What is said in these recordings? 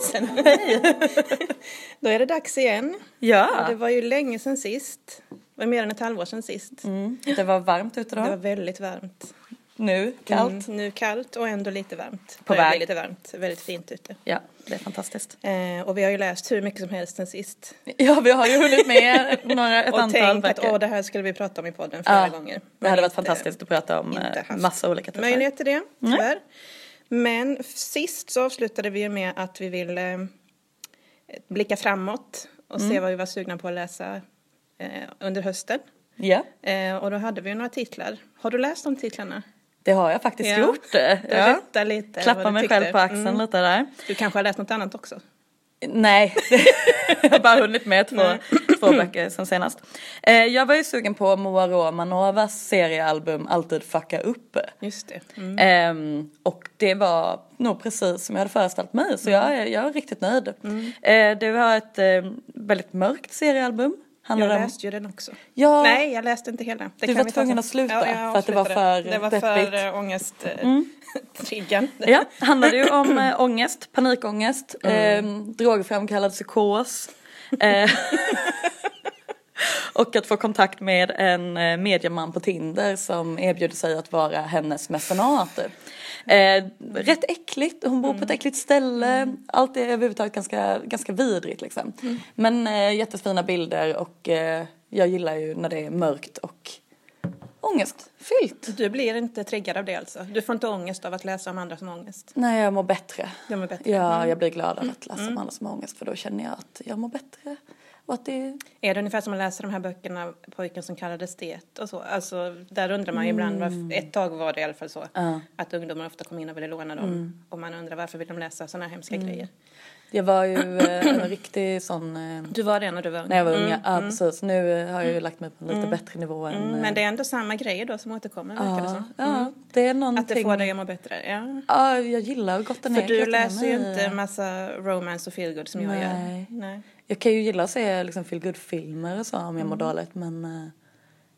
Frida. hej då är det dags igen. Ja, Det var ju länge sedan sist. Det var mer än ett halvår sedan sist. mm. det var varmt ute då. Det var väldigt varmt. Nu kallt. Mm, nu kallt och ändå lite varmt. På väg. lite varmt. Väldigt fint ute. Ja, det är fantastiskt. Eh, och vi har ju läst hur mycket som helst sen sist. Ja, vi har ju hunnit med några, ett och antal tänkt att åh, det här skulle vi prata om i podden flera Ja, gånger. det Men hade varit fantastiskt att prata om eh, massa olika titlar. möjlighet till det, tyvärr. Men sist så avslutade vi ju med att vi ville eh, blicka framåt och Mm. se vad vi var sugna på att läsa eh, under hösten. Ja, Eh, och då hade vi ju några titlar. Har du läst de titlarna? det har jag faktiskt Ja. gjort. Berätta lite. Klappa mig tyckte. själv på axeln Mm. lite där. Du kanske har läst något annat också? Nej, jag har bara hunnit med två, Nej. Två böcker sen senast. Eh, jag var ju sugen på Moa Romanovas seriealbum Alltid fucka upp. Just det. Mm. Ehm, och det var nog precis som jag hade föreställt mig så jag, är, jag är riktigt nöjd. Eh, det var ett eh, väldigt mörkt seriealbum. Handlade Jag om- läste ju den också. Ja, Nej, jag läste inte hela. Det Du var tvungen att sluta jag för att det var för Det var deppigt. Mm. för äh, ångesttriggern. Ja, handlade ju om äh, ångest, panikångest, Mm. eh, drogframkallad psykos. Eh, och att få kontakt med en eh, medieman på Tinder som erbjuder sig att vara hennes mecenat. Eh, rätt äckligt, hon bor på Mm. ett äckligt ställe, allt är överhuvudtaget ganska, ganska vidrigt liksom. Mm. Men eh, jättefina bilder och eh, jag gillar ju när det är mörkt och ångestfyllt. Du blir inte triggad av det alltså? Du får inte ångest av att läsa om andra som har ångest? Nej, jag mår bättre. De är bättre. Ja, jag blir glad av att läsa om andra som har ångest för då känner jag att jag mår bättre. Och att det... Är det ungefär som att läsa de här böckerna Pojken som kallades det och så? Alltså, där undrar man ju ibland, varför, ett tag var det i alla fall så, Ja. att ungdomar ofta kom in och ville låna dem. Och man undrar varför vill de läsa sådana här hemska grejer? Jag var ju eh, en riktig sån eh, Du var det när du var ung? när jag var ung. Mm, Ja, precis. Nu har jag ju lagt mig på en lite bättre nivå än... mm. eh, Men det är ändå samma grejer då som återkommer, verkar det ja, som. ja, det är någonting... Att det får dig att må bättre, ja. Ja, jag gillar att gotta ner För du läser ju inte massa romance och feelgood som jag Nej. gör. Nej. Jag kan ju gilla att se liksom feel filmer och så om jag mår dåligt men... eh,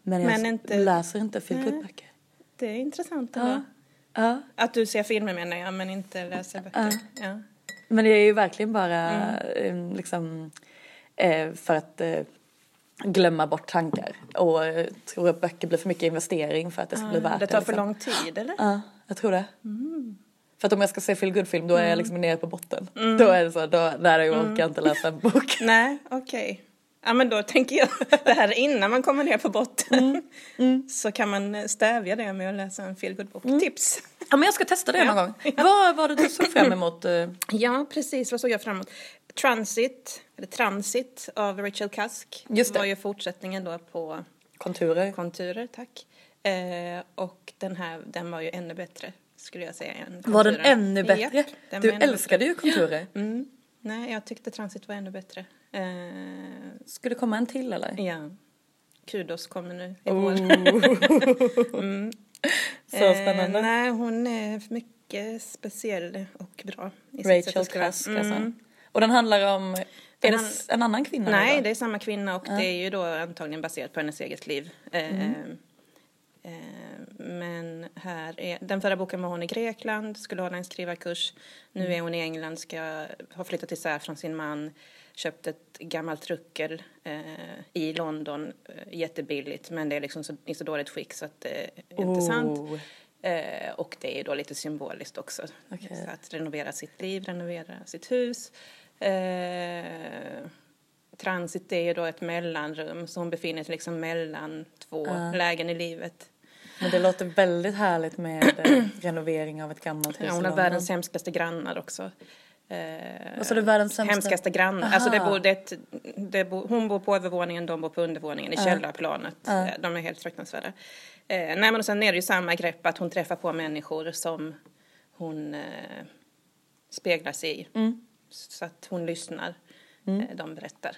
Men jag Men inte- läser inte feel böcker Det är intressant Ja. ändå. Ja. Att du ser filmer menar jag, men inte läser böcker. Ja. Men det är ju verkligen bara Mm. eh, liksom eh, för att glömma bort tankar. Och tror att böcker blir för mycket investering för att det ska bli värt det. Det tar för liksom. lång tid, eller? Ja, jag tror det. Mm. För att om jag ska se feel film då är jag liksom nere på botten. Då är det så, då, där jag Mm. orkar inte läsa en bok. Nej, okej. Ja, men då tänker jag, det här innan man kommer ner på botten, Mm. så kan man stävja det med att läsa en feelgood-bok. Tips! Ja men jag ska testa det Ja. någon gång. Vad var det du såg fram emot? eh? Ja, precis. Vad såg jag fram emot? Transit, eller Transit av Rachel Cusk. Just det. var ju fortsättningen då på Konturer. Konturer, tack. Eh, och den här, den var ju ännu bättre, skulle jag säga. Än Var den ännu bättre? Japp, den du älskade ju konturer. Mm. Nej, jag tyckte Transit var ännu bättre. Eh, Ska det komma en till eller? ja. Kudos kommer nu i Oh. vår. Så spännande. Eh, nej, hon är mycket speciell och bra. I Rachel. Cusk alltså. Mm. Och den handlar om, är det en annan kvinna? Nej, det är samma kvinna och det är ju då antagligen baserat på hennes eget liv. Eh, Mm. Eh, men här är, den förra boken var hon i Grekland, skulle hålla en skrivarkurs. Nu är hon i England, ska ha flyttat isär från sin man, köpt ett gammalt ruckel eh, i London, eh, jättebilligt, men det är liksom så, i så dåligt skick så att det är inte sant. Oh. Eh, och det är då lite symboliskt också. Okej. Så att renovera sitt liv, renovera sitt hus. Eh, transit är ju då ett mellanrum, så hon befinner sig liksom mellan två lägen i livet. Men det låter väldigt härligt med eh, renovering av ett gammalt hus Ja, hon har världens hemskaste grannar också. Eh, Vad sa du, världens sämsta? Hemskaste grannar. Alltså det bor, det, det bor, hon bor på övervåningen, de bor på undervåningen i källarplanet. Eh, De är helt fruktansvärda. Eh, nej men och sen är det ju samma grepp att hon träffar på människor som hon eh, speglar sig i. Mm. Så att hon lyssnar. Eh, de berättar.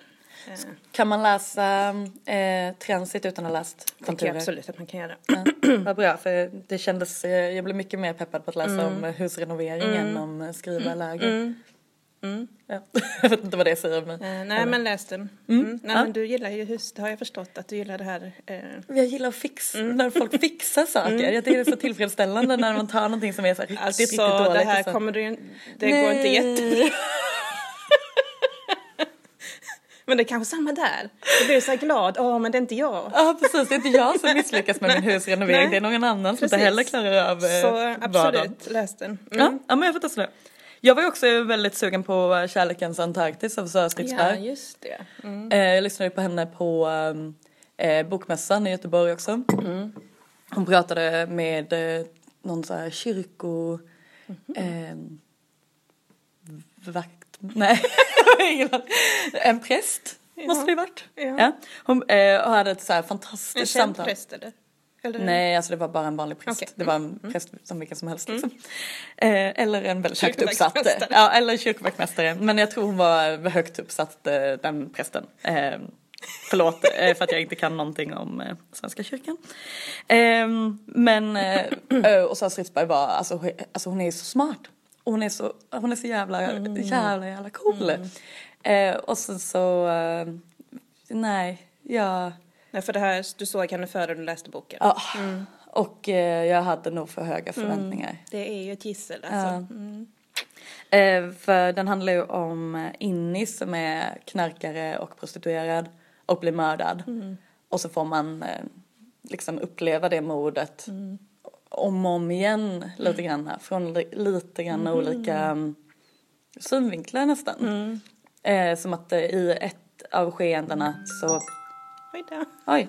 Eh, Kan man läsa eh, Transit utan att ha läst tycker jag konturer? absolut att man kan göra. Ja, vad bra, för det kändes, eh, jag blev mycket mer peppad på att läsa om eh, husrenovering än om eh, skriva läge. Mm. Mm. Ja. Jag vet inte vad det säger men. Eh, nej, men läs den. Mm. Nej, men du gillar ju hus, det har jag förstått att du gillar det här. Eh, Jag gillar att fixa, när folk fixar saker. Jag tycker det är så tillfredsställande när man tar någonting som är så här riktigt, alltså riktigt dåligt. det här så. kommer du ju, det går inte jättebra. Men det är kanske samma där. Du blir så här glad, åh men det är inte jag. Ja precis, det är inte jag som misslyckas med min husrenovering, Nej. det är någon annan som inte heller klarar av eh, Så vardagen. absolut, läs den. Mm. Ja, ja men jag får testa det. Jag var ju också väldigt sugen på eh, Kärlekens Antarktis av Sara Ja, Stridsberg. just det. Mm. Eh, jag lyssnade på henne på Bokmässan i Göteborg också. Mm. Hon pratade med någon så här kyrko... Mhm. Eh, vakt... Nej. En präst måste det ju varit. Ja. Hon eh, hade ett så här En fantastiskt känd samtal. präst eller? eller? Nej, alltså det var bara en vanlig präst. Okej. Mm. Det var en präst som vilken som helst. Liksom. Eh, eller en väldigt högt uppsatt. Ja, eller kyrkovaktmästare. Men jag tror hon var högt uppsatt, eh, den prästen. Eh, förlåt för att jag inte kan någonting om eh, Svenska kyrkan. Eh, men, eh, och Sara Stridsberg var, alltså, alltså hon är så smart. Hon är så, hon är så jävla, Mm. jävla, jävla cool. Eh, och sen så, eh, nej, jag... Nej, för det här, du såg henne före du läste boken. Ja, och eh, jag hade nog för höga förväntningar. Det är ju ett gissel alltså. Mm. Eh, för den handlar ju om Innis som är knarkare och prostituerad och blir mördad. Och så får man eh, liksom uppleva det mordet om och om igen lite grann. Från li- lite grann olika mm, synvinklar nästan. Eh, som att eh, i ett av skeendena så Oj då. Oj.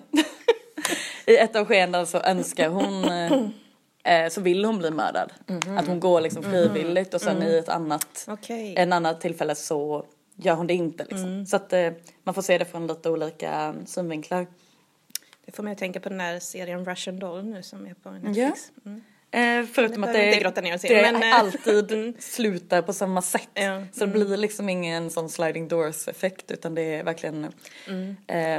I ett av skeendena så önskar hon, eh, eh, så vill hon bli mördad. Att hon går liksom frivilligt och sen i ett annat, Okej. en annat tillfälle så gör hon det inte liksom. Så att eh, man får se det från lite olika synvinklar. Det får mig att tänka på den där serien Russian Doll nu som är på Netflix. Mm. Eh, förutom att det, inte ner i, det men, eh, alltid slutar på samma sätt. Ja, Så det blir liksom ingen sån sliding doors effekt utan det är verkligen eh,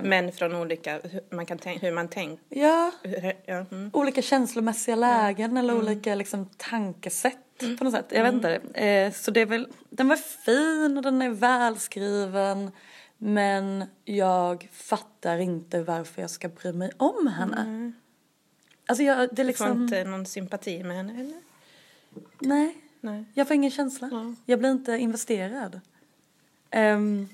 Men från olika, man kan hur man tänker. ja, ja, mm. olika känslomässiga lägen eller olika liksom tankesätt på något sätt. Jag vet inte. Eh, så det är väl, den var fin och den är välskriven men jag fattar inte varför jag ska bry mig om henne. Alltså jag, det är Du får liksom, inte någon sympati med henne eller? nej. Nej. Jag får ingen känsla. Ja. Jag blir inte investerad. Ehm,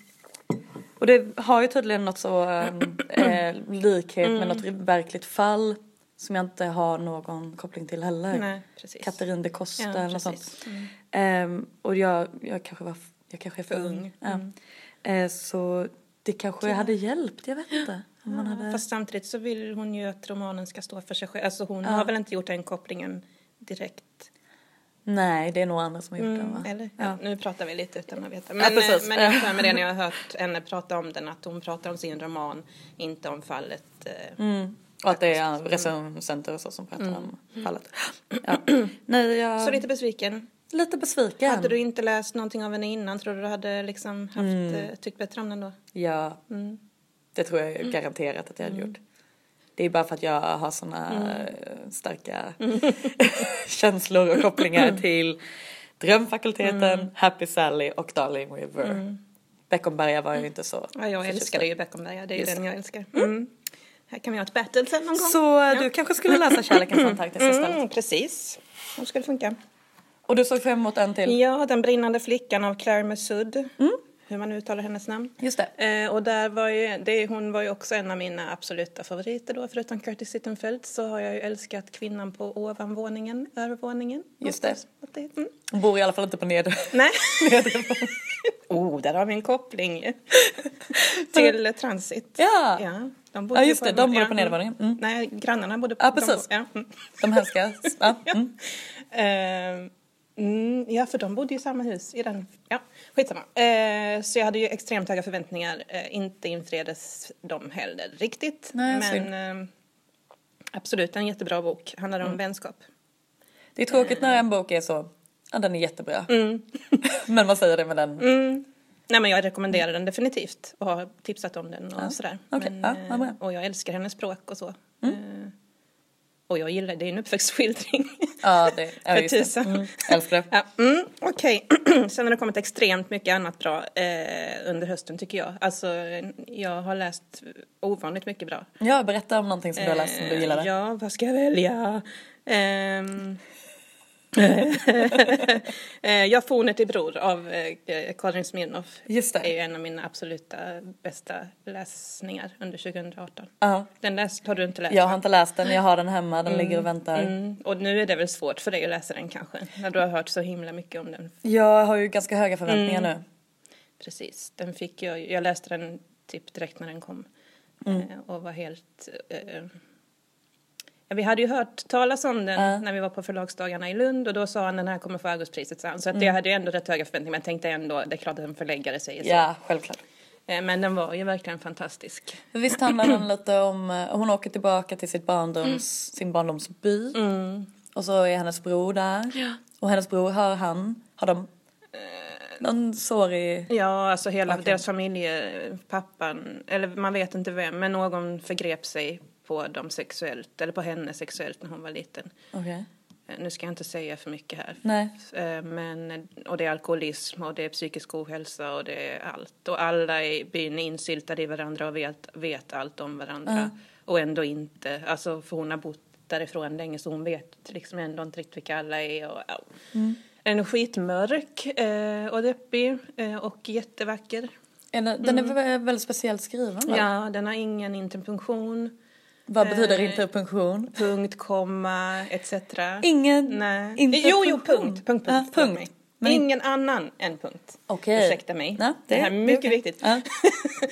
och det har ju tydligen något så um, eh, likhet med något verkligt fall som jag inte har någon koppling till heller. Nej, precis. Katarina de Costa Ja, eller något sånt. Ehm, och jag, jag kanske var, jag kanske är för, För ung. ung. Ja. Eh, så det kanske hade hjälpt, jag vet inte. Om man hade... Fast samtidigt så vill hon ju att romanen ska stå för sig själv. Alltså hon har väl inte gjort den kopplingen direkt. Nej, det är nog andra som har gjort den va? Eller? Ja. Ja. Nu pratar vi lite utan att veta. Ja, Men, eh, men jag för mig det när jag har hört henne prata om den. Att hon pratar om sin roman, inte om fallet. eh, Mm. Och att det är recensenter och så som pratar om fallet. Ja. Nej, jag... Så lite besviken. Lite besviken. Hade du inte läst någonting av henne innan tror du du hade liksom haft, Mm. eh, tyckt bättre om den då? Ja, Mm. det tror jag garanterat att jag hade gjort. Det är bara för att jag har såna eh, starka känslor och kopplingar till Drömfakulteten, Happy Sally och Darling River. Beckomberga var ju inte så Ja, jag i. ju Beckomberga, det är ju Just den jag älskar. Mm. Här kan vi ha ett battle sen någon gång. Så du kanske skulle läsa Kärlekens Antarktis istället? Mm, precis. Hur ska det funka? Och du såg fram emot en till? Ja, Den brinnande flickan av Claire Mesud. Mm. Hur man uttalar hennes namn. Just det. Eh, och där var ju, det, hon var ju också en av mina absoluta favoriter då. Förutom Curtis Sittenfeld så har jag ju älskat kvinnan på ovanvåningen, övervåningen. Just det. Det mm. Hon bor i alla fall inte på nedre. Nej. oh, där har vi en koppling till Transit. Ja. ja, de bodde Ja, ju just det, de bodde på ja, nedervåningen. Mm. Nej, grannarna bodde på Ja, precis. De, ja. mm. De hemska. Ja. Mm. Eh, mm, ja, för de bodde ju i samma hus i den. Ja, skitsamma. Eh, så jag hade ju extremt höga förväntningar. Eh, inte infriades de heller riktigt. Nej, men eh, absolut en jättebra bok. Handlar om Mm. vänskap. Det är tråkigt när en bok är så, ja den är jättebra. Men man säger det med den. Mm. Nej, men jag rekommenderar den definitivt och har tipsat om den och sådär. okej. Men, Ja, eh, och jag älskar hennes språk och så. Eh, Och jag gillar, det är en uppväxtskildring. Ja, det, ja För det. tusan. Mm, älskar det. Mm, Okej, sen har det kommit extremt mycket annat bra eh, under hösten tycker jag. Alltså, jag har läst ovanligt mycket bra. Ja, berätta om någonting som du har läst som du Eh, gillade. Ja, vad ska jag välja? Ehm, eh, jag Fornet i bror av eh, Karin Smirnoff. Just det. är en av mina absoluta bästa läsningar under 2018. Ja. Den läst, har du inte läst? Jag har inte läst den, jag har den hemma, den ligger och väntar. Mm, och nu är det väl svårt för dig att läsa den kanske, när du har hört så himla mycket om den. Jag har ju ganska höga förväntningar Mm. nu. Precis, den fick jag, jag läste den typ direkt när den kom. Mm. Eh, och var helt... Eh, ja, vi hade ju hört talas om den Ja. när vi var på förlagsdagarna i Lund och då sa han den här kommer få Augustpriset. sa han. Så att Mm. jag hade ju ändå rätt höga förväntningar men jag tänkte ändå, det är klart att en förläggare säger så. Ja, självklart. Eh, men den var ju verkligen fantastisk. Visst handlar den lite om, eh, hon åker tillbaka till sitt barndoms, Mm. sin barndomsby. Och så är hennes bror där. Och hennes bror, har han, har de någon sårig... Ja, alltså hela Okej. deras familje, pappan, eller man vet inte vem, men någon förgrep sig på dem sexuellt, eller på henne sexuellt när hon var liten. Okej. Eh, Nu ska jag inte säga för mycket här. Nej. Eh, Men, och det är alkoholism och det är psykisk ohälsa och det är allt. Och alla i byn är insyltade i varandra och vet, vet allt om varandra. Och ändå inte, alltså för hon har bott därifrån länge så hon vet liksom ändå inte riktigt vilka alla är. Och, ja. Den är skitmörk eh, och deppig eh, och jättevacker. Den, den är vä- väldigt speciellt skriven va? Mm. Ja, den har ingen interpunktion, Vad betyder Eh, interpunktion? punkt, komma, etc. Ingen Nej. interpunktion. Jo, jo, punkt. Punkt, punkt. Ja, punkt. Men- Ingen annan än punkt. Okej. Ursäkta mig. Ja, det, här är mycket okej. viktigt. Ja.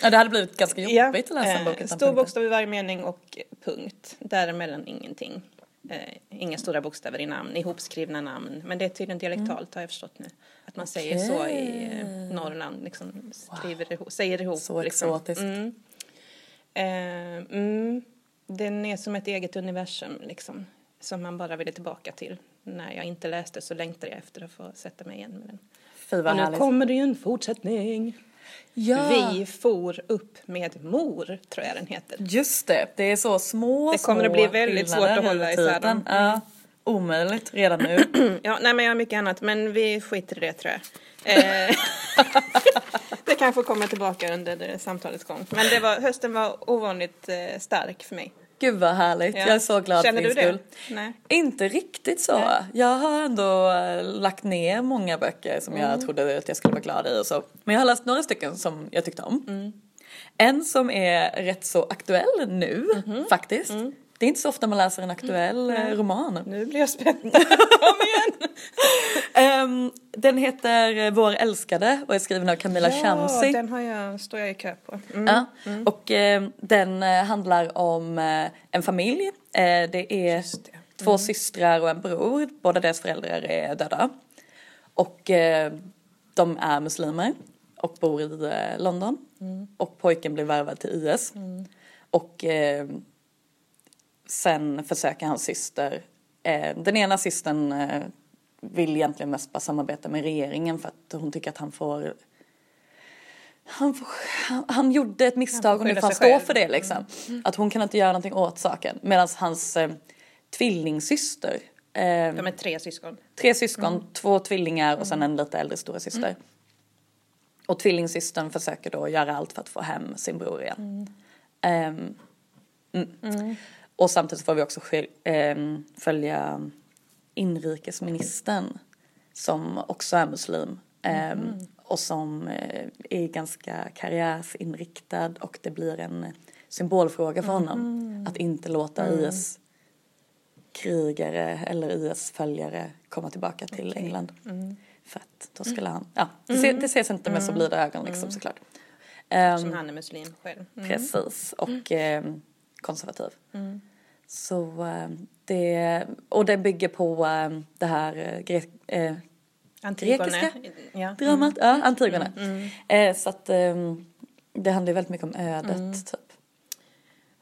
ja, det hade blivit ganska Ja, jobbigt att läsa en bok eh, utan Stor bokstav i varje mening och punkt. Däremellan ingenting. Eh, inga stora bokstäver i namn, ihopskrivna namn. Men det är tydligen dialektalt har jag förstått nu. Att man säger så i eh, Norrland, liksom skriver ihop, säger ihop. Så liksom. exotiskt. Mm. Eh, mm. Den är som ett eget universum liksom. Som man bara ville tillbaka till. När jag inte läste så längtade jag efter att få sätta mig igen med den. Fy vad Och nu härligt. kommer det ju en fortsättning. Ja, Vi for upp med mor, tror jag den heter. just det. Det är så små, Det kommer små att bli väldigt skillnader svårt att hålla hela isär tiden. dem. Ja, omöjligt redan nu. Ja, nej men jag har mycket annat, men vi skiter i det tror jag. Eh, det kanske kommer tillbaka under det samtalets gång. Men det var, hösten var ovanligt eh, stark för mig. Gud vad härligt. Ja. Jag är så glad Känner för din du det? skull. Nej. Inte riktigt så. Nej. Jag har ändå eh, lagt ner många böcker som Mm. jag trodde att jag skulle vara glad i och så. Men jag har läst några stycken som jag tyckte om. Mm. En som är rätt så aktuell nu Mhm. faktiskt. Mm. Det är inte så ofta man läser en aktuell eh, roman. Nu blir jag spänd. Kom igen! Ehm, den heter Vår älskade och är skriven av Camilla Chamsi. Ja, den har jag, står jag i kö på. Mm. Ja, och eh, den eh, handlar om eh, en familj. Eh, det är det. två systrar och en bror. Båda deras föräldrar är döda. Och eh, de är muslimer och bor i London. Och pojken blir värvad till IS. Och eh, sen försöker hans syster, eh, den ena systern eh, vill egentligen mest bara samarbeta med regeringen för att hon tycker att han får han, han, han gjorde ett misstag och nu får han stå för det liksom. Att hon kan inte göra någonting åt saken. Medan hans eh, tvillingsyster, eh, De är tre syskon. tre syskon, Mm. två tvillingar och sen en lite äldre stora syster. Och tvillingsystern försöker då göra allt för att få hem sin bror igen. Ehm, mm. Och samtidigt får vi också ehm, följa inrikesministern som också är muslim. ehm, Och som eh, är ganska karriärsinriktad och det blir en symbolfråga för honom. Att inte låta IS krigare eller IS-följare komma tillbaka till England. För att då skulle han, ja, det, se, det ses inte med så blida ögon liksom såklart. Ehm, Som han är muslim själv. Mm. Precis, och konservativ. Så eh, det, och det bygger på eh, det här eh, gre- eh. Grekiska? Ja. dramat, ja, Antigone. Eh, så att eh, det handlar ju väldigt mycket om ödet typ.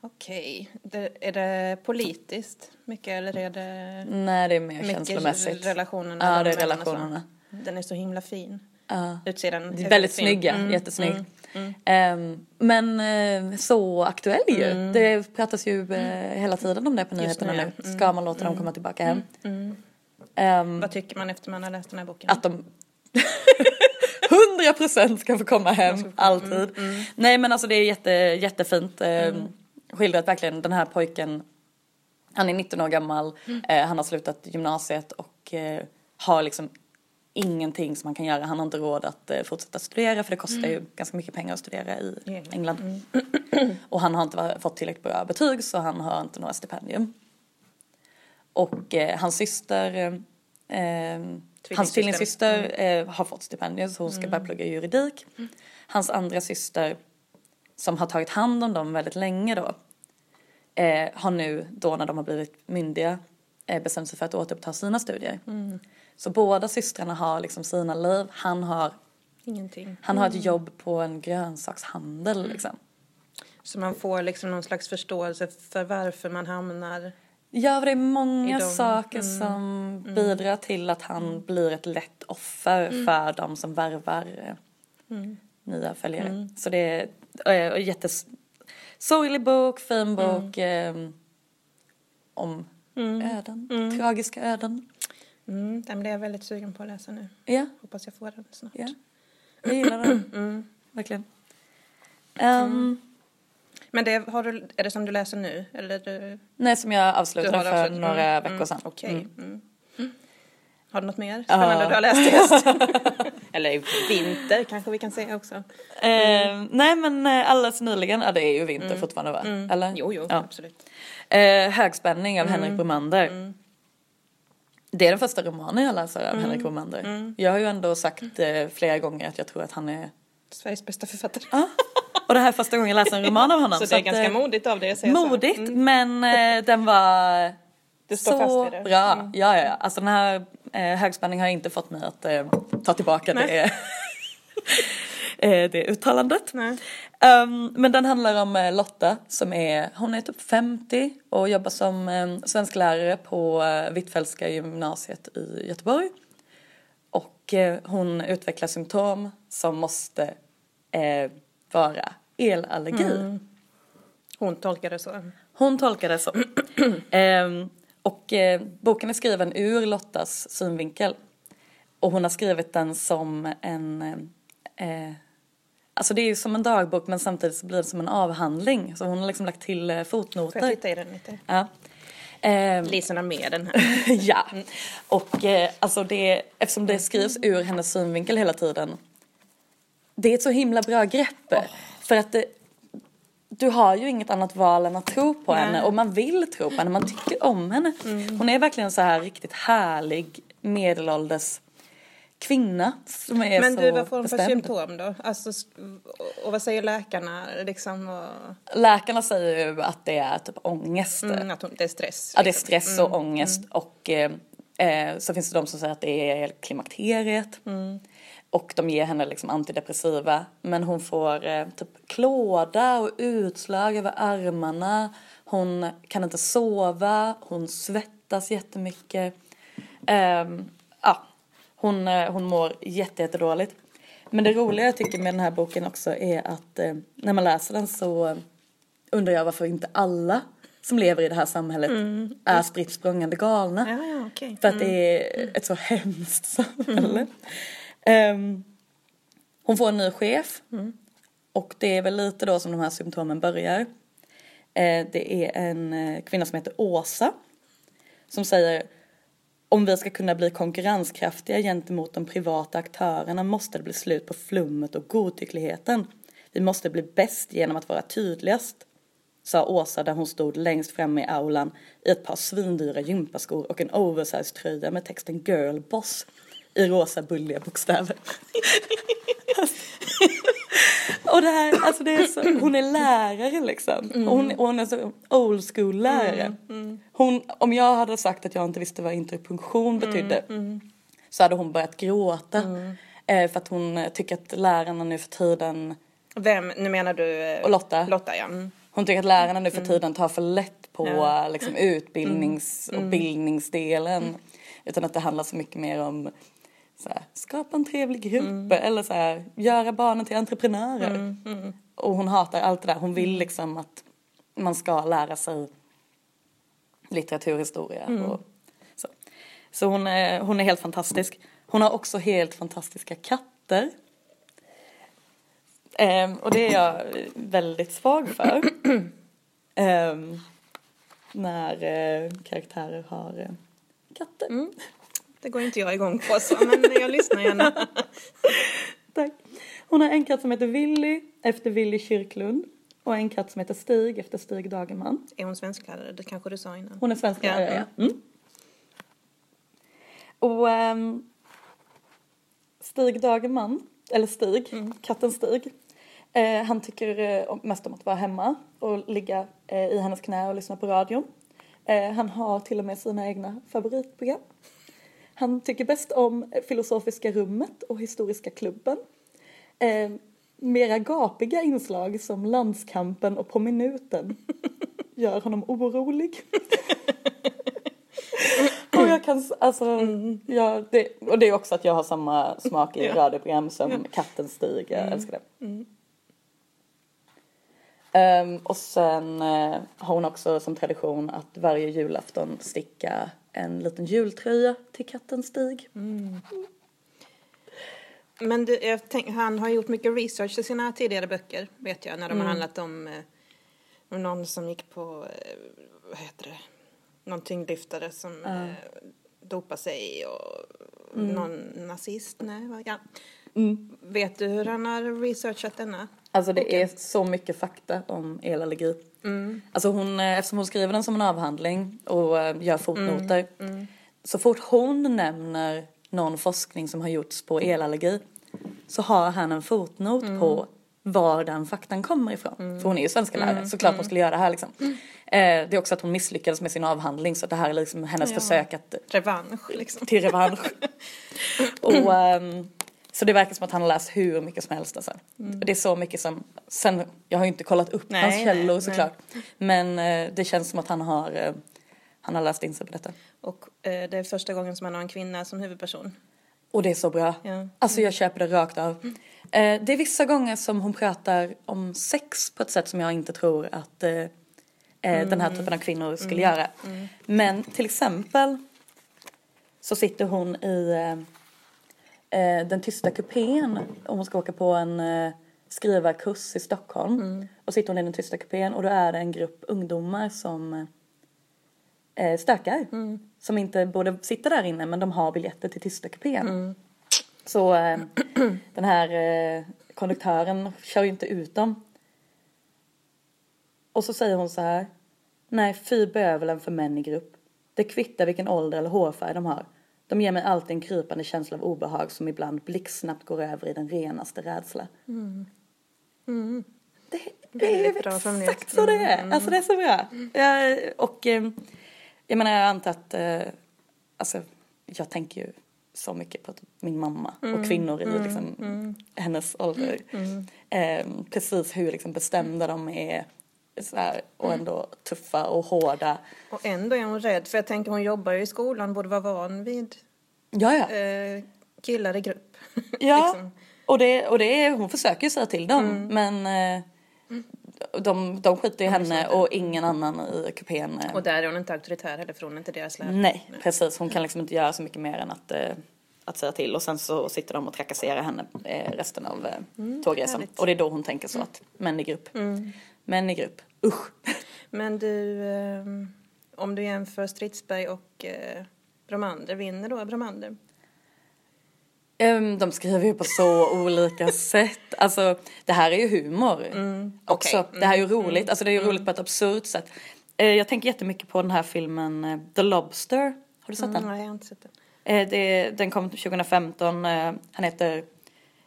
Okej. Det, är det politiskt mycket eller är det Nej, det är mer mycket känslomässigt. relationerna? Ja, det är relationerna. Den är så himla fin. Ja. Utsidan Det är är väldigt fin. snygga, Mm, jättesnygg. Mm. Ehm, men eh, så aktuell ju. Det pratas ju eh, hela tiden om det på nyheterna nu, nu. ja. Ska man låta dem komma tillbaka hem? Ehm, Vad tycker man efter man har läst den här boken? att de 100% ska få komma hem, alltid. Nej men alltså det är jätte, jättefint eh, skildrat verkligen den här pojken. Han är 19 år gammal, eh, han har slutat gymnasiet och har liksom ingenting som han kan göra. Han har inte råd att eh, fortsätta studera för det kostar ju ganska mycket pengar att studera i England. England. Och han har inte fått tillräckligt bra betyg så han har inte några stipendium. Och eh, hans syster, eh, eh, hans tvillingsyster eh, har fått stipendium så hon ska börja plugga juridik. Hans andra syster som har tagit hand om dem väldigt länge då eh, har nu då när de har blivit myndiga bestämt sig för att återuppta sina studier. Så båda systrarna har liksom sina liv. Han har, Ingenting. han har ett jobb på en grönsakshandel liksom. Så man får liksom någon slags förståelse för varför man hamnar... Ja, det är många saker som bidrar till att han blir ett lätt offer för de som värvar eh, nya följare. Så det är eh, en jättes sorglig bok, fin bok eh, om öden, tragiska öden. Mm, den blev jag väldigt sugen på att läsa nu. Ja, Hoppas jag får den snart. ja. Jag gillar den. Verkligen. Ehm, Men det, har du, är det som du läser nu? Eller du, Nej, som jag avslutade för avslutat? några Mm, veckor mm, sedan. Okej. Mm. Mm. Mm. Har du något mer spännande du har läst höst? Eller vinter kanske vi kan säga också. Eh, nej men eh, alldeles nyligen, ja det är ju vinter fortfarande va? Eller? Jo, jo, Ja. absolut. Eh, Högspänning av Henrik Bromander. Det är den första romanen jag läser av Henrik Bromander. Jag har ju ändå sagt eh, flera gånger att jag tror att han är... Sveriges bästa författare. Ja. Och det här är första gången jag läser en roman av honom. Så det är att, ganska eh, modigt av dig att säga Modigt, så. Mm. men eh, den var Du står så fast vid det. Mm. bra. Ja, ja, ja. Alltså den här eh, högspänning har inte fått mig att eh, ta tillbaka det, eh, det uttalandet. Nej. Ehm, men den handlar om eh, Lotta som är, hon är typ 50 och jobbar som um, svensklärare på uh, Hvitfeldtska gymnasiet i Göteborg. Och eh, hon utvecklar symptom som måste eh, vara elallergi. Mm. Hon tolkar det så. Hon tolkar det så. Ehm, och eh, boken är skriven ur Lottas synvinkel. Och hon har skrivit den som en... Eh, alltså det är ju som en dagbok men samtidigt så blir det som en avhandling. Så hon har liksom lagt till eh, Får jag fotnoter. titta i den lite? Ja. Ehm, Lisorna med den här. ja. Och eh, alltså det, eftersom det skrivs ur hennes synvinkel hela tiden. Det är ett så himla bra grepp. För att det, du har ju inget annat val än att tro på Nej. henne och man vill tro på henne, man tycker om henne. Hon är verkligen så här riktigt härlig medelålders kvinna som är Men så du, vad får hon för symptom då? Alltså, och vad säger läkarna liksom? Och, Läkarna säger ju att det är typ ångest. mm, att det är stress? Ja, det är liksom. stress och ångest och eh, eh, så finns det de som säger att det är klimakteriet. Och de ger henne liksom antidepressiva men hon får eh, typ klåda och utslag över armarna. Hon kan inte sova, hon svettas jättemycket. Ehm, ja, hon, eh, hon mår jätte, jättedåligt. Men det roliga jag tycker med den här boken också är att eh, när man läser den så eh, undrar jag varför inte alla som lever i det här samhället är spritt språngande galna. Ja, ja, okej. För att det är ett så hemskt samhälle. Ehm, hon får en ny chef. Och det är väl lite då som de här symptomen börjar. Eh, det är en kvinna som heter Åsa. Som säger om vi ska kunna bli konkurrenskraftiga gentemot de privata aktörerna måste det bli slut på flummet och godtyckligheten. Vi måste bli bäst genom att vara tydligast, sa Åsa där hon stod längst fram i aulan i ett par svindyra gympaskor och en oversized tröja med texten girl boss i rosa bulliga bokstäver. och det här, alltså det är så, hon är lärare liksom. Och Hon, och hon är så old school lärare. Hon, om jag hade sagt att jag inte visste vad interpunktion betydde så hade hon börjat gråta. Eh, för att hon eh, tycker att lärarna nu för tiden, Vem, nu menar du? eh, och Lotta, Lotta, ja. Mm. hon tycker att lärarna nu för tiden tar för lätt på Ja. eh, liksom, utbildnings och bildningsdelen. Utan att det handlar så mycket mer om så här, skapa en trevlig grupp eller så här, göra barnen till entreprenörer. Och hon hatar allt det där. Hon vill liksom att man ska lära sig litteraturhistoria och så. Så hon är, hon är helt fantastisk. Hon har också helt fantastiska katter. Ehm, och det är jag väldigt svag för. Ehm, när eh, karaktärer har eh, katter. Det går inte jag igång på så, men jag lyssnar gärna. Tack. Hon har en katt som heter Willy efter Willy Kyrklund. Och en katt som heter Stig efter Stig Dagerman. Är hon svensklärare? Det kanske du sa innan. Hon är svensk Ja, ja. Mm. Och ehm, Stig Dagerman, eller Stig, katten Stig. Eh, han tycker eh, mest om att vara hemma och ligga eh, i hennes knä och lyssna på radion. Han har till och med sina egna favoritprogram. Han tycker bäst om Filosofiska rummet och Historiska klubben. Eh, mera gapiga inslag som Landskampen och På minuten gör honom orolig. och jag kan, alltså, ja, det, och det är också att jag har samma smak i Ja. radioprogram som katten Stig, jag älskar det. Ehm, och sen eh, har hon också som tradition att varje julafton sticka en liten jultröja till katten Stig. Men det, jag tänk, han har gjort mycket research i sina tidigare böcker, vet jag, när de Mm. har handlat om, eh, om någon som gick på, eh, vad heter det, någon tyngdlyftare som eh, dopade sig och Mm. någon nazist, nej, vad- ja. Vet du hur han har researchat denna? Alltså det är så mycket fakta om elallergi. Alltså hon, eh, eftersom hon skriver den som en avhandling och eh, gör fotnoter. Så fort hon nämner någon forskning som har gjorts på elallergi så har han en fotnot på var den faktan kommer ifrån. För hon är ju svenska lärare, såklart hon skulle göra det här liksom. Eh, det är också att hon misslyckades med sin avhandling så det här är liksom hennes Ja. försök att Revansch, liksom. till revansch. och, ehm, så det verkar som att han har läst hur mycket som helst alltså. Och Det är så mycket som, sen, jag har ju inte kollat upp Nej, hans nej, källor nej. såklart. Men eh, det känns som att han har, eh, han har läst in sig på detta. Och eh, det är första gången som man har en kvinna som huvudperson. Och det är så bra. Ja. Alltså jag köper det rakt av. Eh, det är vissa gånger som hon pratar om sex på ett sätt som jag inte tror att eh, eh, den här typen av kvinnor skulle göra. Men till exempel så sitter hon i eh, eh, den tysta kupén om hon ska åka på en eh, skrivarkurs i Stockholm. Och sitter hon i den tysta kupén och då är det en grupp ungdomar som eh, stökar. Som inte borde sitta där inne men de har biljetter till tysta kupén. Så eh, den här eh, konduktören kör ju inte ut dem. Och så säger hon så här. Nej, fy bövelen för män i grupp. Det kvittar vilken ålder eller hårfärg de har. De ger mig alltid en krypande känsla av obehag som ibland blixtsnabbt går över i den renaste rädsla. Det, det är exakt så det är. Alltså det är så bra. Jag, och eh, jag menar jag antar att, eh, alltså jag tänker ju så mycket på typ min mamma och kvinnor i liksom, hennes ålder. Eh, precis hur liksom bestämda de är så här, och ändå tuffa och hårda. Och ändå är hon rädd, för jag tänker hon jobbar ju i skolan, borde vara van vid eh, killar i grupp. Ja, liksom. och, det, och det är, hon försöker ju säga till dem men eh, de, de skiter i henne och ingen annan i kupén. eh. Och där är hon inte auktoritär heller, för hon är inte deras lärare. Nej, precis. Hon kan liksom inte göra så mycket mer än att, eh, att säga till och sen så sitter de och trakasserar henne eh, resten av eh, tågresan. härligt. Och det är då hon tänker så att män i grupp. Män i grupp, usch. Men du, eh, om du jämför Stridsberg och eh, Bromander, vinner då Bromander? Ehm, de skriver ju på så olika sätt. Alltså, det här är ju humor också. okej. Det här är ju roligt. Alltså det är ju roligt på ett absurt sätt. Eh, jag tänker jättemycket på den här filmen eh, The Lobster. Har du sett den? Mm, nej, jag har inte sett den. Det, den kom 2015. Eh, han heter,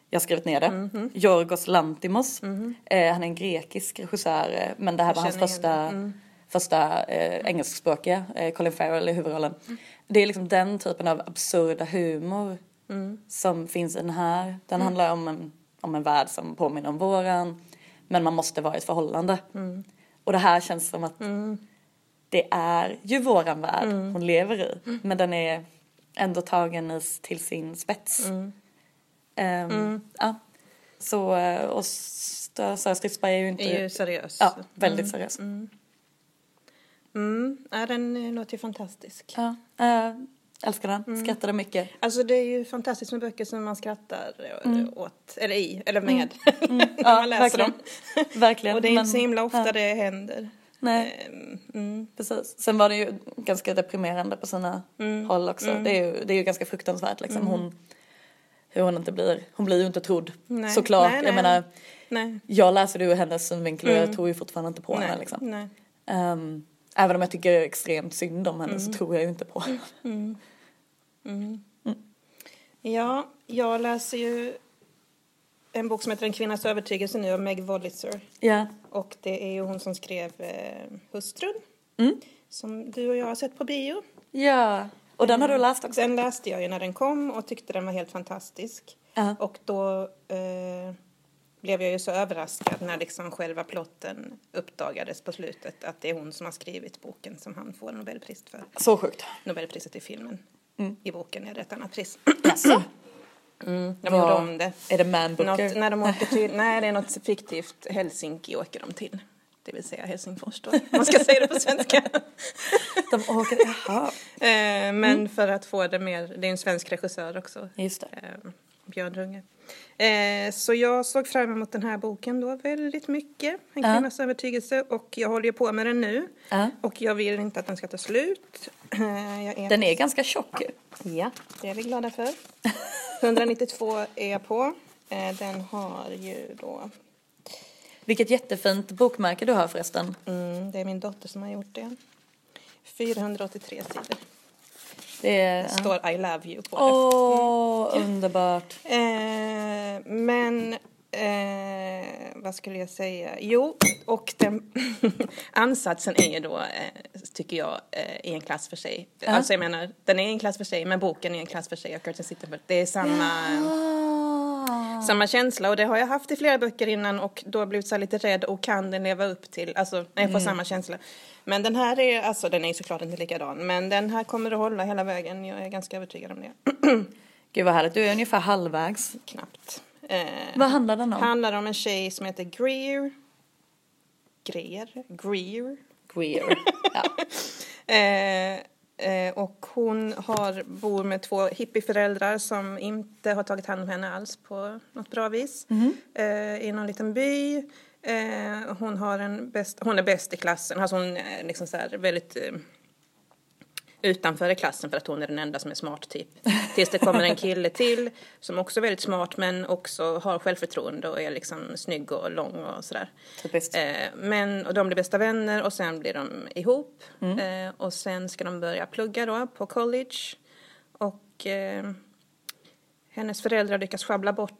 jag har skrivit ner det, Mhm. Yorgos Lantimos. Eh, han är en grekisk regissör eh, men det här var hans första, igen första eh, engelskspråkiga, eh, Colin Farrell i huvudrollen. Mm. Det är liksom den typen av absurda humor Mm. som finns i den här. Den handlar om en, om en värld som påminner om våran men man måste vara i ett förhållande. Mm. Och det här känns som att det är ju våran värld hon lever i. Men den är ändå tagen till sin spets. Mm. Ehm, Ja. Så, eh, och Sara Stridsberg är ju inte... Är ju seriös. Ja, väldigt seriös. Mm. Ja, den eh, låter ju fantastisk. Ja, eh, älskar den, Mm. skrattade mycket. Alltså det är ju fantastiskt med böcker som man skrattar eh, åt, eller i, eller med. när Mm. Ja, man läser verkligen. dem. Verkligen. Och det är men- inte så himla ofta ja, det händer. Nej, Ehm, Mm. precis. Sen var det ju ganska deprimerande på sina Mm. håll också. Det, är ju, det är ju ganska fruktansvärt liksom. Hon, hur hon inte blir, hon blir ju inte trodd. Nej. Såklart. Nej, Jag nej. menar, Nej. jag läser det ur hennes synvinkel och jag tror ju fortfarande inte på henne liksom. Ehm, även om jag tycker extremt synd om henne Mm. så tror jag ju inte på henne. Ja, jag läser ju en bok som heter En kvinnas övertygelse nu av Meg Wolitzer. Ja. Och det är ju hon som skrev eh, Hustrun. Mm. Som du och jag har sett på bio. Ja. Och den har du läst också? Den läste jag ju när den kom och tyckte den var helt fantastisk. Ja. Och då eh, blev jag ju så överraskad när liksom själva plotten uppdagades på slutet att det är hon som har skrivit boken som han får Nobelpris för. Så sjukt. Nobelpriset i filmen. Mm. I boken är det ett annat pris. Jaså? Mm, de gjorde om det. Är det Man Booker? Något, när de åker till, nej det är något fiktivt Helsinki åker de till. Det vill säga Helsingfors då, man ska säga det på svenska. De åker, jaha. Eh, men för att få det mer, det är en svensk regissör också, Just det. eh, Björn Runge. Eh, så jag såg fram emot den här boken då väldigt mycket, En Ja. kvinnas övertygelse, och jag håller ju på med den nu. Ja. Och jag vill inte att den ska ta slut. Eh, är Den är ganska tjock. Ja, det är vi glada för. 192 är jag på. Eh, Den har ju då, Vilket jättefint bokmärke du har förresten. mm, det är min dotter som har gjort det. 483 sidor. Det är... Det står I love you på Åh, underbart. det. Eh, men, eh, vad skulle jag säga? Jo, och den ansatsen är ju då, eh, tycker jag, eh, i en klass för sig. Alltså jag menar, den är i en klass för sig, men boken är en klass för sig och Curtin Sittenfeld. Det är samma... Ah. Samma känsla och det har jag haft i flera böcker innan och då blivit så lite rädd och kan den leva upp till, alltså jag får samma känsla. Men den här är, alltså den är ju såklart inte likadan, men den här kommer att hålla hela vägen, jag är ganska övertygad om det. Gud vad härligt, du är ungefär halvvägs. Knappt. Eh, Vad handlar den om? handlar om en tjej som heter Greer. Greer? Greer? Queer. Ja. Eh, och hon har, bor med två hippieföräldrar som inte har tagit hand om henne alls på något bra vis. Eh, I någon liten by. Eh, hon, har en bäst, hon är bäst i klassen. Alltså hon är liksom så väldigt eh, utanför i klassen för att hon är den enda som är smart typ. Tills det kommer en kille till som också är väldigt smart men också har självförtroende och är liksom snygg och lång och sådär. Typiskt. Eh, men, och de blir bästa vänner och sen blir de ihop. Eh, och sen ska de börja plugga då på college. Och eh, hennes föräldrar lyckas sjabbla bort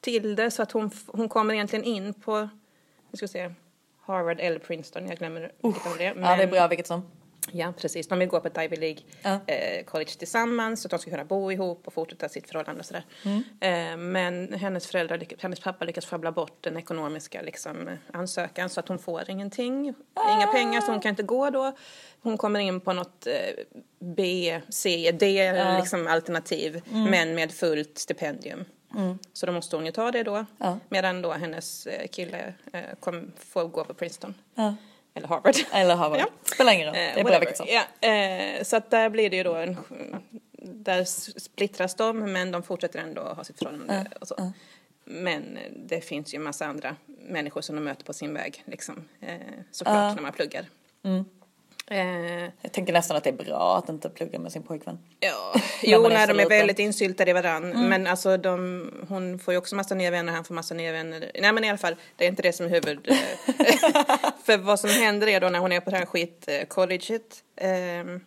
till det så att hon, hon kommer egentligen in på, vi ska se, Harvard eller Princeton, jag glömmer vilket av det. ja, det är Men- bra vilket som. Ja, precis. De vill gå på ett Ivy League Ja. eh, college tillsammans så att de ska kunna bo ihop och fortsätta sitt förhållande och sådär. Eh, men hennes föräldrar, hennes pappa lyckas sjabbla bort den ekonomiska liksom, ansökan så att hon får ingenting. Inga pengar så hon kan inte gå då. Hon kommer in på något eh, B, C, D liksom, alternativ men med fullt stipendium. Så då måste hon ju ta det då. Ja. Medan då hennes eh, kille eh, kom, får gå på Princeton. Ja. Eller Harvard. Eller Harvard. Ja. Spelar ingen roll. Eh, det är bra vilket som. Ja, eh, så att där blir det ju då en... Där splittras de men de fortsätter ändå ha sitt förhållande och så. Men det finns ju en massa andra människor som de möter på sin väg liksom. Eh, såklart när man pluggar. Mm. Eh, Jag tänker nästan att det är bra att inte plugga med sin pojkvän. ja, jo, när de är väldigt insyltade i varann. Men alltså de, hon får ju också massa nya vänner, han får massa nya vänner. Nej men i alla fall, det är inte det som är huvud... eh, För vad som händer är då när hon är på det här skit-colleget ehm,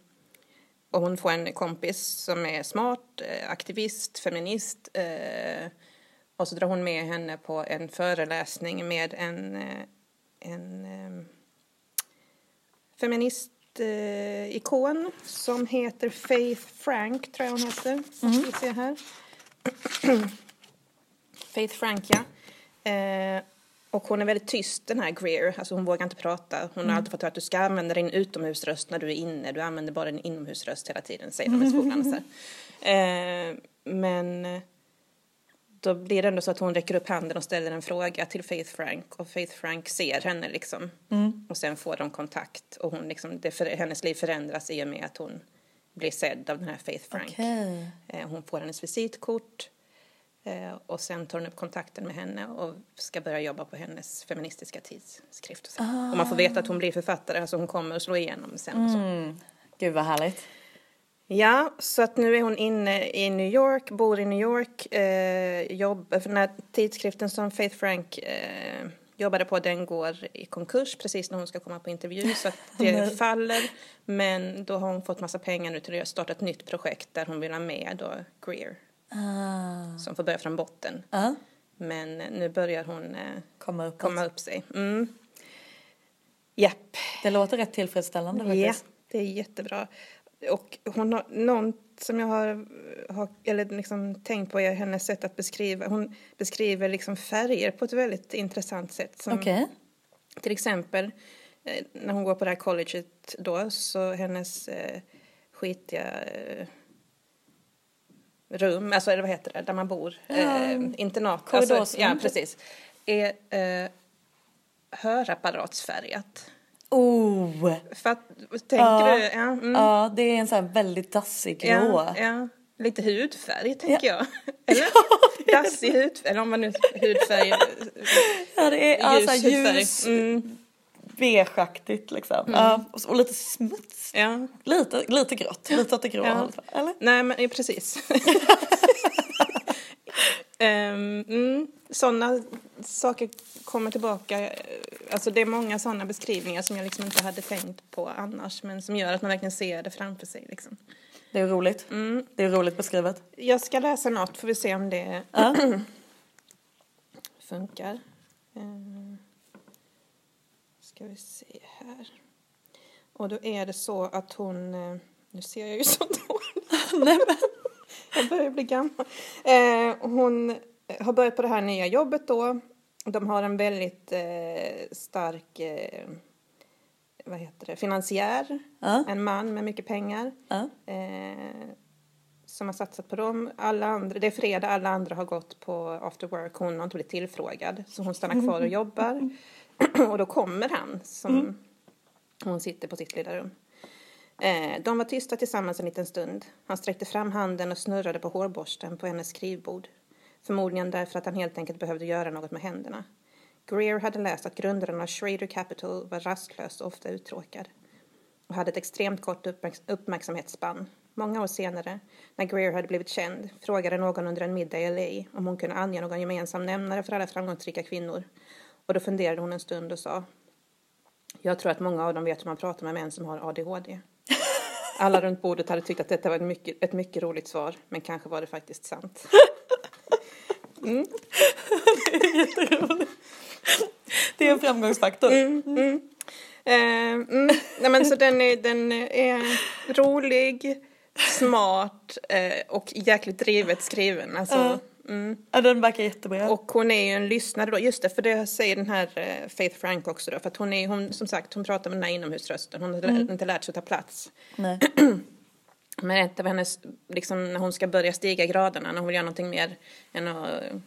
och hon får en kompis som är smart, eh, aktivist, feminist eh, och så drar hon med henne på en föreläsning med en, eh, en feministikon som heter Faith Frank, tror jag hon heter. Mm. Vi se här. Faith Frank, ja. Eh, och hon är väldigt tyst den här Greer, alltså hon vågar inte prata. Hon har alltid fått höra att du ska använda din utomhusröst när du är inne, du använder bara din inomhusröst hela tiden, säger de i skolan. Så. Eh, men då blir det ändå så att hon räcker upp handen och ställer en fråga till Faith Frank och Faith Frank ser henne liksom. Och sen får de kontakt och hon liksom, det för, hennes liv förändras i och med att hon blir sedd av den här Faith Frank. Okej. Eh, hon får hennes visitkort eh, och sen tar hon upp kontakten med henne och ska börja jobba på hennes feministiska tidskrift. Och, så. och man får veta att hon blir författare, alltså hon kommer att slå igenom sen. Mm. Gud vad härligt. Ja, så att nu är hon inne i New York, bor i New York, eh, jobbar för den här tidskriften som Faith Frank eh, jobbade på, den går i konkurs precis när hon ska komma på intervju så att det faller. Men då har hon fått massa pengar nu till att starta ett nytt projekt där hon vill ha med då Greer Ah. som får börja från botten. Ja. Men nu börjar hon eh, Komma upp. komma upp sig. Mm. Japp. Det låter rätt tillfredsställande Ja, faktiskt. det är jättebra. Och hon har något som jag har, har eller liksom tänkt på är hennes sätt att beskriva. Hon beskriver liksom färger på ett väldigt intressant sätt. Som Okej. Till exempel eh, när hon går på det här colleget då så hennes eh, skitiga eh, rum, alltså eller vad heter det, där man bor, eh, internat. Alltså, Korridorsrum, ja, typ. precis. Är eh, hörapparatsfärgat. Oh! För att, tänker Ja. du? Ja, mm, Ja, det är en sån här väldigt dassig grå. ja, ja. Lite hudfärg tänker jag. Eller? Dassig hudfärg, eller om man nu hudfärg, Ja, det är ja, ljus så här hudfärg. ljus, Mm, beigeaktigt liksom. Ja, och, så- och lite smuts. ja. Lite, lite grått, lite åt det grå Ja. Eller? Nej, men ja, precis. um, mm, sådana saker kommer tillbaka. Alltså det är många sådana beskrivningar som jag liksom inte hade tänkt på annars men som gör att man verkligen ser det framför sig. Liksom. Det är roligt. Mm. Det är roligt beskrivet. Jag ska läsa något, får vi se om det Ja. funkar. Eh, ska vi se här. Och då är det så att hon... eh, Nu ser jag ju så dåligt. Jag börjar bli gammal. Eh, hon har börjat på det här nya jobbet då. De har en väldigt eh, stark eh, vad heter det, finansiär. Ja. En man med mycket pengar. Ja. Eh, som har satsat på dem. Alla andra, det är fredag, alla andra har gått på after work. Hon har inte blivit tillfrågad. Så hon stannar kvar och jobbar. och då kommer han som hon sitter på sitt lilla rum. Eh, de var tysta tillsammans en liten stund. Han sträckte fram handen och snurrade på hårborsten på hennes skrivbord. Förmodligen därför att han helt enkelt behövde göra något med händerna. Greer hade läst att grundaren av Schrader Capital var rastlös och ofta uttråkad och hade ett extremt kort uppmärksamhetsspann. Många år senare, när Greer hade blivit känd, frågade någon under en middag i LA om hon kunde ange någon gemensam nämnare för alla framgångsrika kvinnor. Och då funderade hon en stund och sa Jag tror att många av dem vet hur man pratar med män som har ADHD. Alla runt bordet hade tyckt att detta var ett mycket, ett mycket roligt svar, men kanske var det faktiskt sant. Det är en framgångsfaktor. Eh, mm, nej men så den är, den är rolig, smart eh, och jäkligt drivet skriven. Alltså, mm. Ja, den verkar jättebra. Och hon är ju en lyssnare då, just det, för det säger den här eh, Faith Frank också då, för att hon är, hon, som sagt, hon pratar med den här inomhusrösten, hon har lä- inte lärt sig att ta plats. Nej. Men ett av hennes, liksom när hon ska börja stiga graderna, när hon vill göra någonting mer än att eh,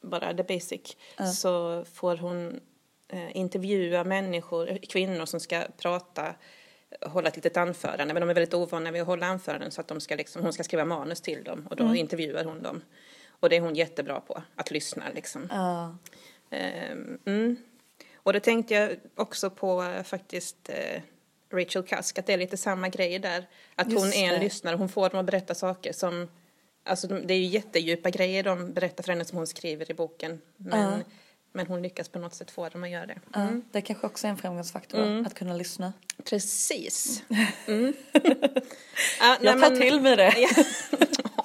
bara the basic, så får hon eh, intervjua människor, kvinnor som ska prata, hålla ett litet anförande, men de är väldigt ovana vid att hålla anföranden så att de ska liksom, hon ska skriva manus till dem och då intervjuar hon dem. Och det är hon jättebra på, att lyssna liksom. Ja. Ehm, mm. Och då tänkte jag också på eh, faktiskt eh, Rachel Cusk, att det är lite samma grej där. Att hon Just är en det. lyssnare, hon får dem att berätta saker som, alltså de- det är ju jättedjupa grejer de berättar för henne som hon skriver i boken. Men, men hon lyckas på något sätt få dem att göra det. Ja, det kanske också är en framgångsfaktor, att kunna lyssna. Precis. Mm. ja, Jag tar till mig det.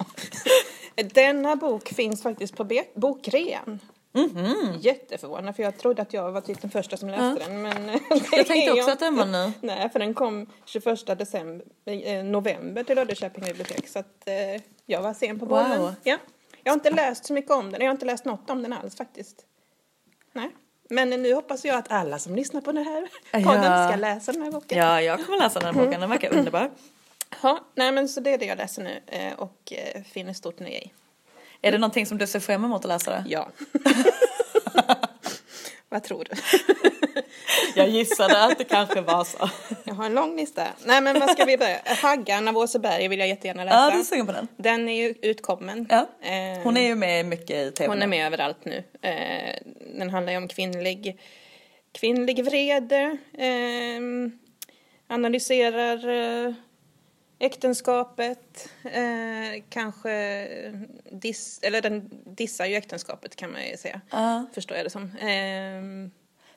Denna bok finns faktiskt på bokrean. Mhm. Jätteförvånad för jag trodde att jag var typ den första som läste den. Men Jag tänkte också att den var ny. Nej, för den kom 21 december, eh, november till Löddeköping bibliotek. Så att eh, jag var sen på Wow. bollen. Ja. Jag har inte läst så mycket om den. Jag har inte läst något om den alls faktiskt. Nej. Men nu hoppas jag att alla som lyssnar på den här podden Ja. ska läsa den här boken. Ja, jag kommer läsa den här boken, den verkar underbar. Ja, nej men så det är det jag läser nu eh, och eh, finner stort nöje i. Är det någonting som du ser fram emot att läsa? Det? Ja. Vad tror du? Jag gissade att det kanske var så. Jag har en lång lista. Nej men vad ska vi börja? Haggan av Åseberg vill jag jättegärna läsa. Ja, du är sugen på den? Den är ju utkommen. Ja. Eh, Hon är ju med mycket i tv. hon är med överallt nu. Den handlar ju om kvinnlig, kvinnlig vrede. Analyserar äktenskapet. Eh, kanske diss, eller den dissar ju äktenskapet kan man ju säga. Ja. Förstår jag det som. Eh,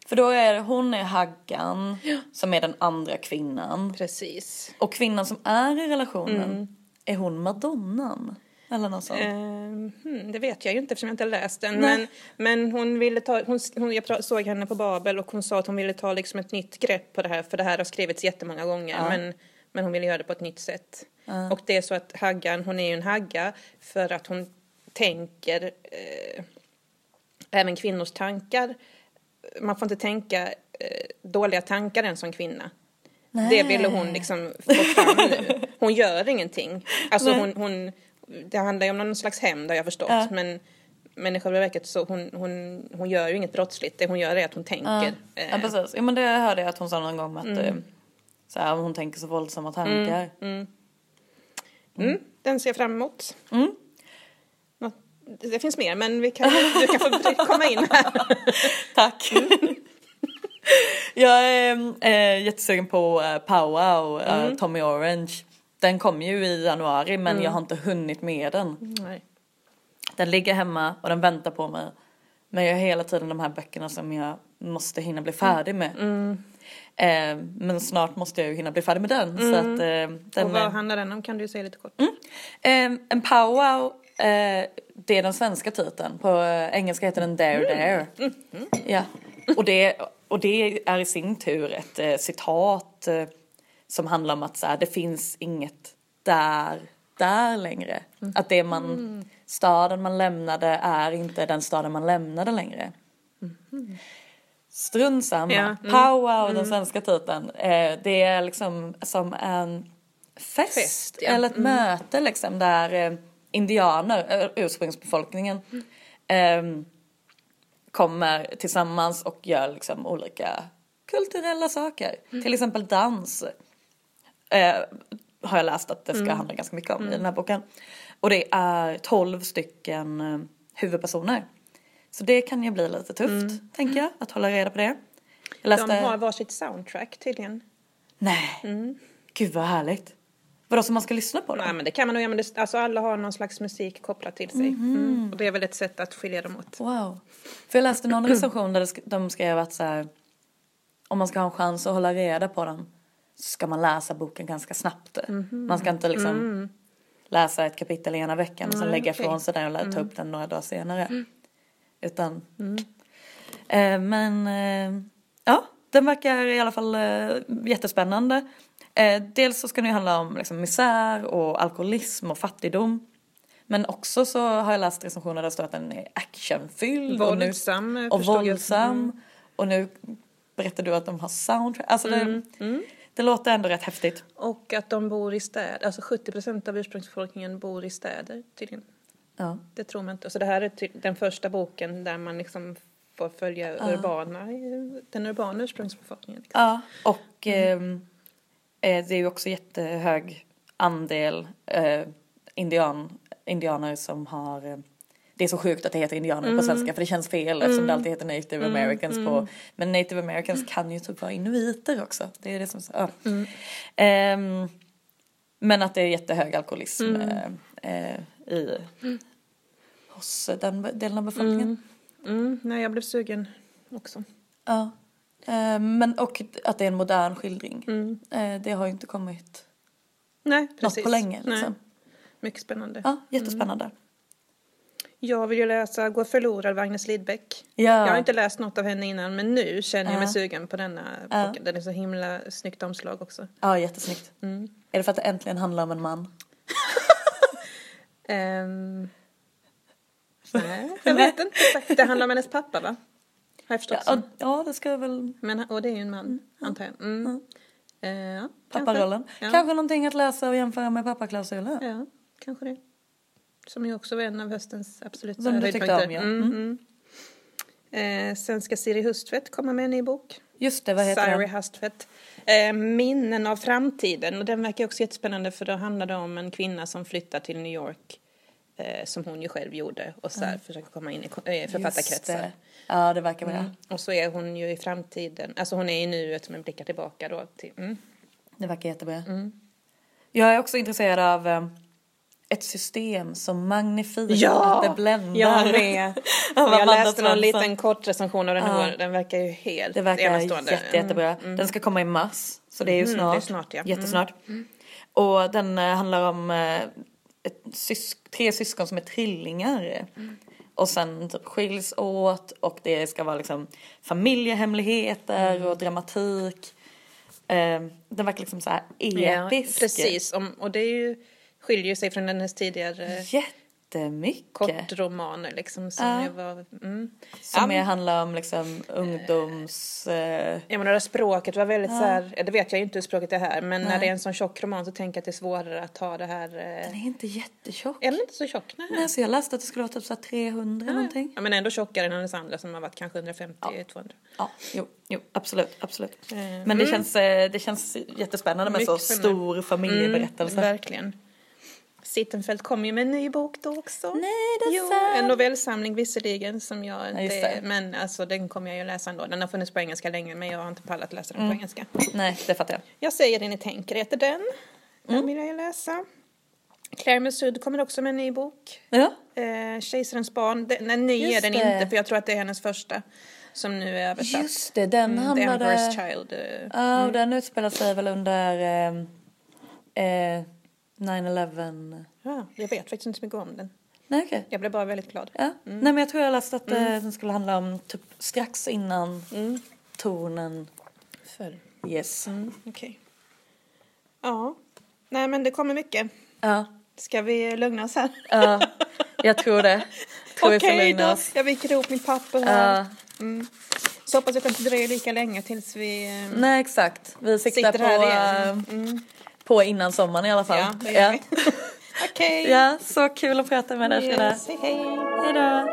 För då är hon är Haggan som är den andra kvinnan. precis. Och kvinnan som är i relationen, Mm. är hon madonnan? Eller något sånt. Eh, det vet jag ju inte eftersom jag inte har läst den. Nej. Men, men hon ville ta, hon, hon, jag såg henne på Babel och hon sa att hon ville ta liksom ett nytt grepp på det här för det här har skrivits jättemånga gånger. Ja. Men, men hon ville göra det på ett nytt sätt. Och det är så att Haggan, hon är ju en hagga för att hon tänker eh, även kvinnors tankar. Man får inte tänka eh, dåliga tankar än som kvinna. Det ville hon liksom få fram nu. Hon gör ingenting. Alltså Nej. hon, hon, det handlar ju om någon slags hämnd har jag förstått. Ja. Men, men i själva verket så hon, hon, hon gör ju inget brottsligt. Det hon gör är att hon tänker. Ja, Eh, ja precis. Ja, men det hörde jag att hon sa någon gång att eh, så här, hon tänker så våldsamma tankar. mm, den ser jag fram emot. Mm. Nå- Det finns mer men vi kan, du kan få komma in här. Tack. jag är eh, jättesugen på eh, Powwow, eh, Tommy Orange. Den kom ju i januari men jag har inte hunnit med den. Nej. Den ligger hemma och den väntar på mig. Men jag har hela tiden de här böckerna som jag måste hinna bli färdig med. Eh, men snart måste jag ju hinna bli färdig med den. Så att, eh, den Och vad är- handlar den om kan du säga lite kort? Eh, en powwow, eh, det är den svenska titeln. På eh, engelska heter den Dare Dare. Ja. Och, det, och det är i sin tur ett eh, citat eh, som handlar om att så här, det finns inget där, där längre. Att det man, staden man lämnade är inte den staden man lämnade längre. Strunt samma. Ja, mm. Powwow, den svenska titeln. Eh, det är liksom som en fest, Fest, ja. Mm. eller ett möte liksom där eh, indianer, ursprungsbefolkningen, eh, kommer tillsammans och gör liksom olika kulturella saker. Mm. Till exempel dans. Eh, har jag läst att det ska Mm. handla ganska mycket om i den här boken. Och det är 12 stycken eh, huvudpersoner. Så det kan ju bli lite tufft, tänker jag, att hålla reda på det. Läste... Mm. De har varsitt soundtrack tydligen. Nej, gud vad härligt. Vadå, så man ska lyssna på Nej dem? men det kan man nog göra, men det, alltså alla har någon slags musik kopplat till sig. Mm. Och det är väl ett sätt att skilja dem åt. Wow. För jag läste någon recension där de skrev att så här, om man ska ha en chans att hålla reda på den så ska man läsa boken ganska snabbt. Man ska inte liksom läsa ett kapitel i ena veckan och sen Nej, lägga okej. ifrån sig den och ta upp den några dagar senare. Utan, eh, men eh, ja, den verkar i alla fall eh, jättespännande. Eh, dels så ska den ju handla om liksom, misär och alkoholism och fattigdom. Men också så har jag läst recensioner där det står att den är actionfylld. och nu- Våldsam, och jag. våldsam. Och nu berättar du att de har soundtrack. Alltså det, det låter ändå rätt häftigt. Och att de bor i städer, alltså 70 procent av ursprungsbefolkningen bor i städer tydligen. Ja. Det tror man inte. Så det här är ty- den första boken där man liksom får följa urbana, den urbana ursprungsbefolkningen. Liksom. ja. Och ehm, eh, det är ju också jättehög andel eh, indian, indianer som har eh, det är så sjukt att det heter indianer på svenska för det känns fel eftersom det alltid heter native americans på men native americans kan ju typ vara inuiter också. Det är det som ja. Ehm, men att det är jättehög alkoholism eh, eh, i hos den delen av befolkningen. Mm, nej, jag blev sugen också. Ja. Eh, men och att det är en modern skildring. Eh, det har ju inte kommit Nej, precis. något på länge Nej. liksom. Mycket spännande. Ja, jättespännande. Jag vill ju läsa Gå förlorad av Agnes Lidbeck. Ja. Jag har inte läst något av henne innan men nu känner jag mig Ja. sugen på denna Ja. boken. Den är så himla snyggt omslag också. Ja, jättesnyggt. Mm. Är det för att det äntligen handlar om en man? Ehm, nej, jag vet inte. Det handlar om hennes pappa va? Har jag förstått Ja, ja, det ska väl Men, och det är ju en man, antar jag. Mm. Eh, ja, papparollen. Kanske. Ja. Kanske någonting att läsa och jämföra med pappaklausulen. ja, kanske det. Som ju också var en av höstens absoluta Som du tyckte om, ja. Mm, mm. Eh, sen ska Siri Hustvedt komma med en ny bok. Just det, vad heter Siri den? Hustvedt. Eh, Minnen av framtiden. Och den verkar också jättespännande för då handlar det om en kvinna som flyttar till New York. Eh, som hon ju själv gjorde och så här försöker komma in i eh, författarkretsar. det. Ja, det verkar bra. Mm. Och så är hon ju i framtiden, alltså hon är i nuet men blickar tillbaka då till, mm. Det verkar jättebra. Mm. Jag är också intresserad av eh, ett system som magnifikt Ja, bebländar. Jag med. Av Och jag Amanda läste någon liten kort recension av den Ja. här. Den verkar ju helt Det verkar jätte, jättebra. Den ska komma i mars, så det är ju Mm, snart. det är snart, ja. Mm. Jättesnart. Och den eh, handlar om eh, ett sys- tre syskon som är trillingar. Mm. Och sen typ skiljs åt och det ska vara liksom familjehemligheter Mm. och dramatik. Eh, den verkar liksom så här Ja, episk. precis. Om, och det är ju, skiljer ju sig från hennes tidigare Jättemycket. kortromaner liksom. Som Ja. var, mm. Som Ja, mer handlar om liksom ungdoms... Eh, Jag menar, språket var väldigt så här, ja, det vet jag ju inte hur språket är här, men när Nej. det är en sån tjock roman så tänker jag att det är svårare att ta det här. Eh, den är inte jättetjock. är den inte så tjock? Nej. Nej, så alltså, jag läste att det skulle vara typ så här 300 någonting. Ja, men ändå tjockare än hennes andra som har varit kanske 150-200. Ja, jo, jo, absolut, absolut. Eh, Men det känns, eh, det känns jättespännande med så Mycket spännande. stor familjeberättelse. Mm, verkligen. Sittenfeld kom ju med en ny bok då också. Nej, det är Jo, sant. en novellsamling visserligen som jag Ja, inte, det. men alltså den kommer jag ju läsa ändå. Den har funnits på engelska länge men jag har inte pallat läsa den Mm. på engelska. Nej, det fattar jag. Jag säger det ni tänker heter den. Den Mm. vill jag ju läsa. Claire Mesud kommer också med en ny bok. Ja, Eh, Kejsarens barn. Den, den ny Just är den det. inte för jag tror att det är hennes första som nu är översatt. just det. Den Mm, The handlade... Emperor's Child. eh, Ja, och den utspelar sig väl under eh, eh, 9-11. Ja, jag vet faktiskt inte så mycket om den. Nej, okej. Jag blev bara väldigt glad. Ja. Nej, men jag tror jag läste att eh, den skulle handla om typ strax innan Mm. tonen. För. Yes. Mm, Okej. Ja. Nej men det kommer mycket. Ja, Ska vi lugna oss här? ja, jag tror det. Okej lugna då. Jag viker ihop mitt papper här. Ja. Mm. Så hoppas att det inte dröjer lika länge tills vi eh, Nej, exakt. Vi siktar sitter på, här eh, igen. Mm. På innan sommaren i alla fall. Ja, det gör vi. Okej. ja, så kul att prata med dig Frida. Yes, hej hej. Hej då.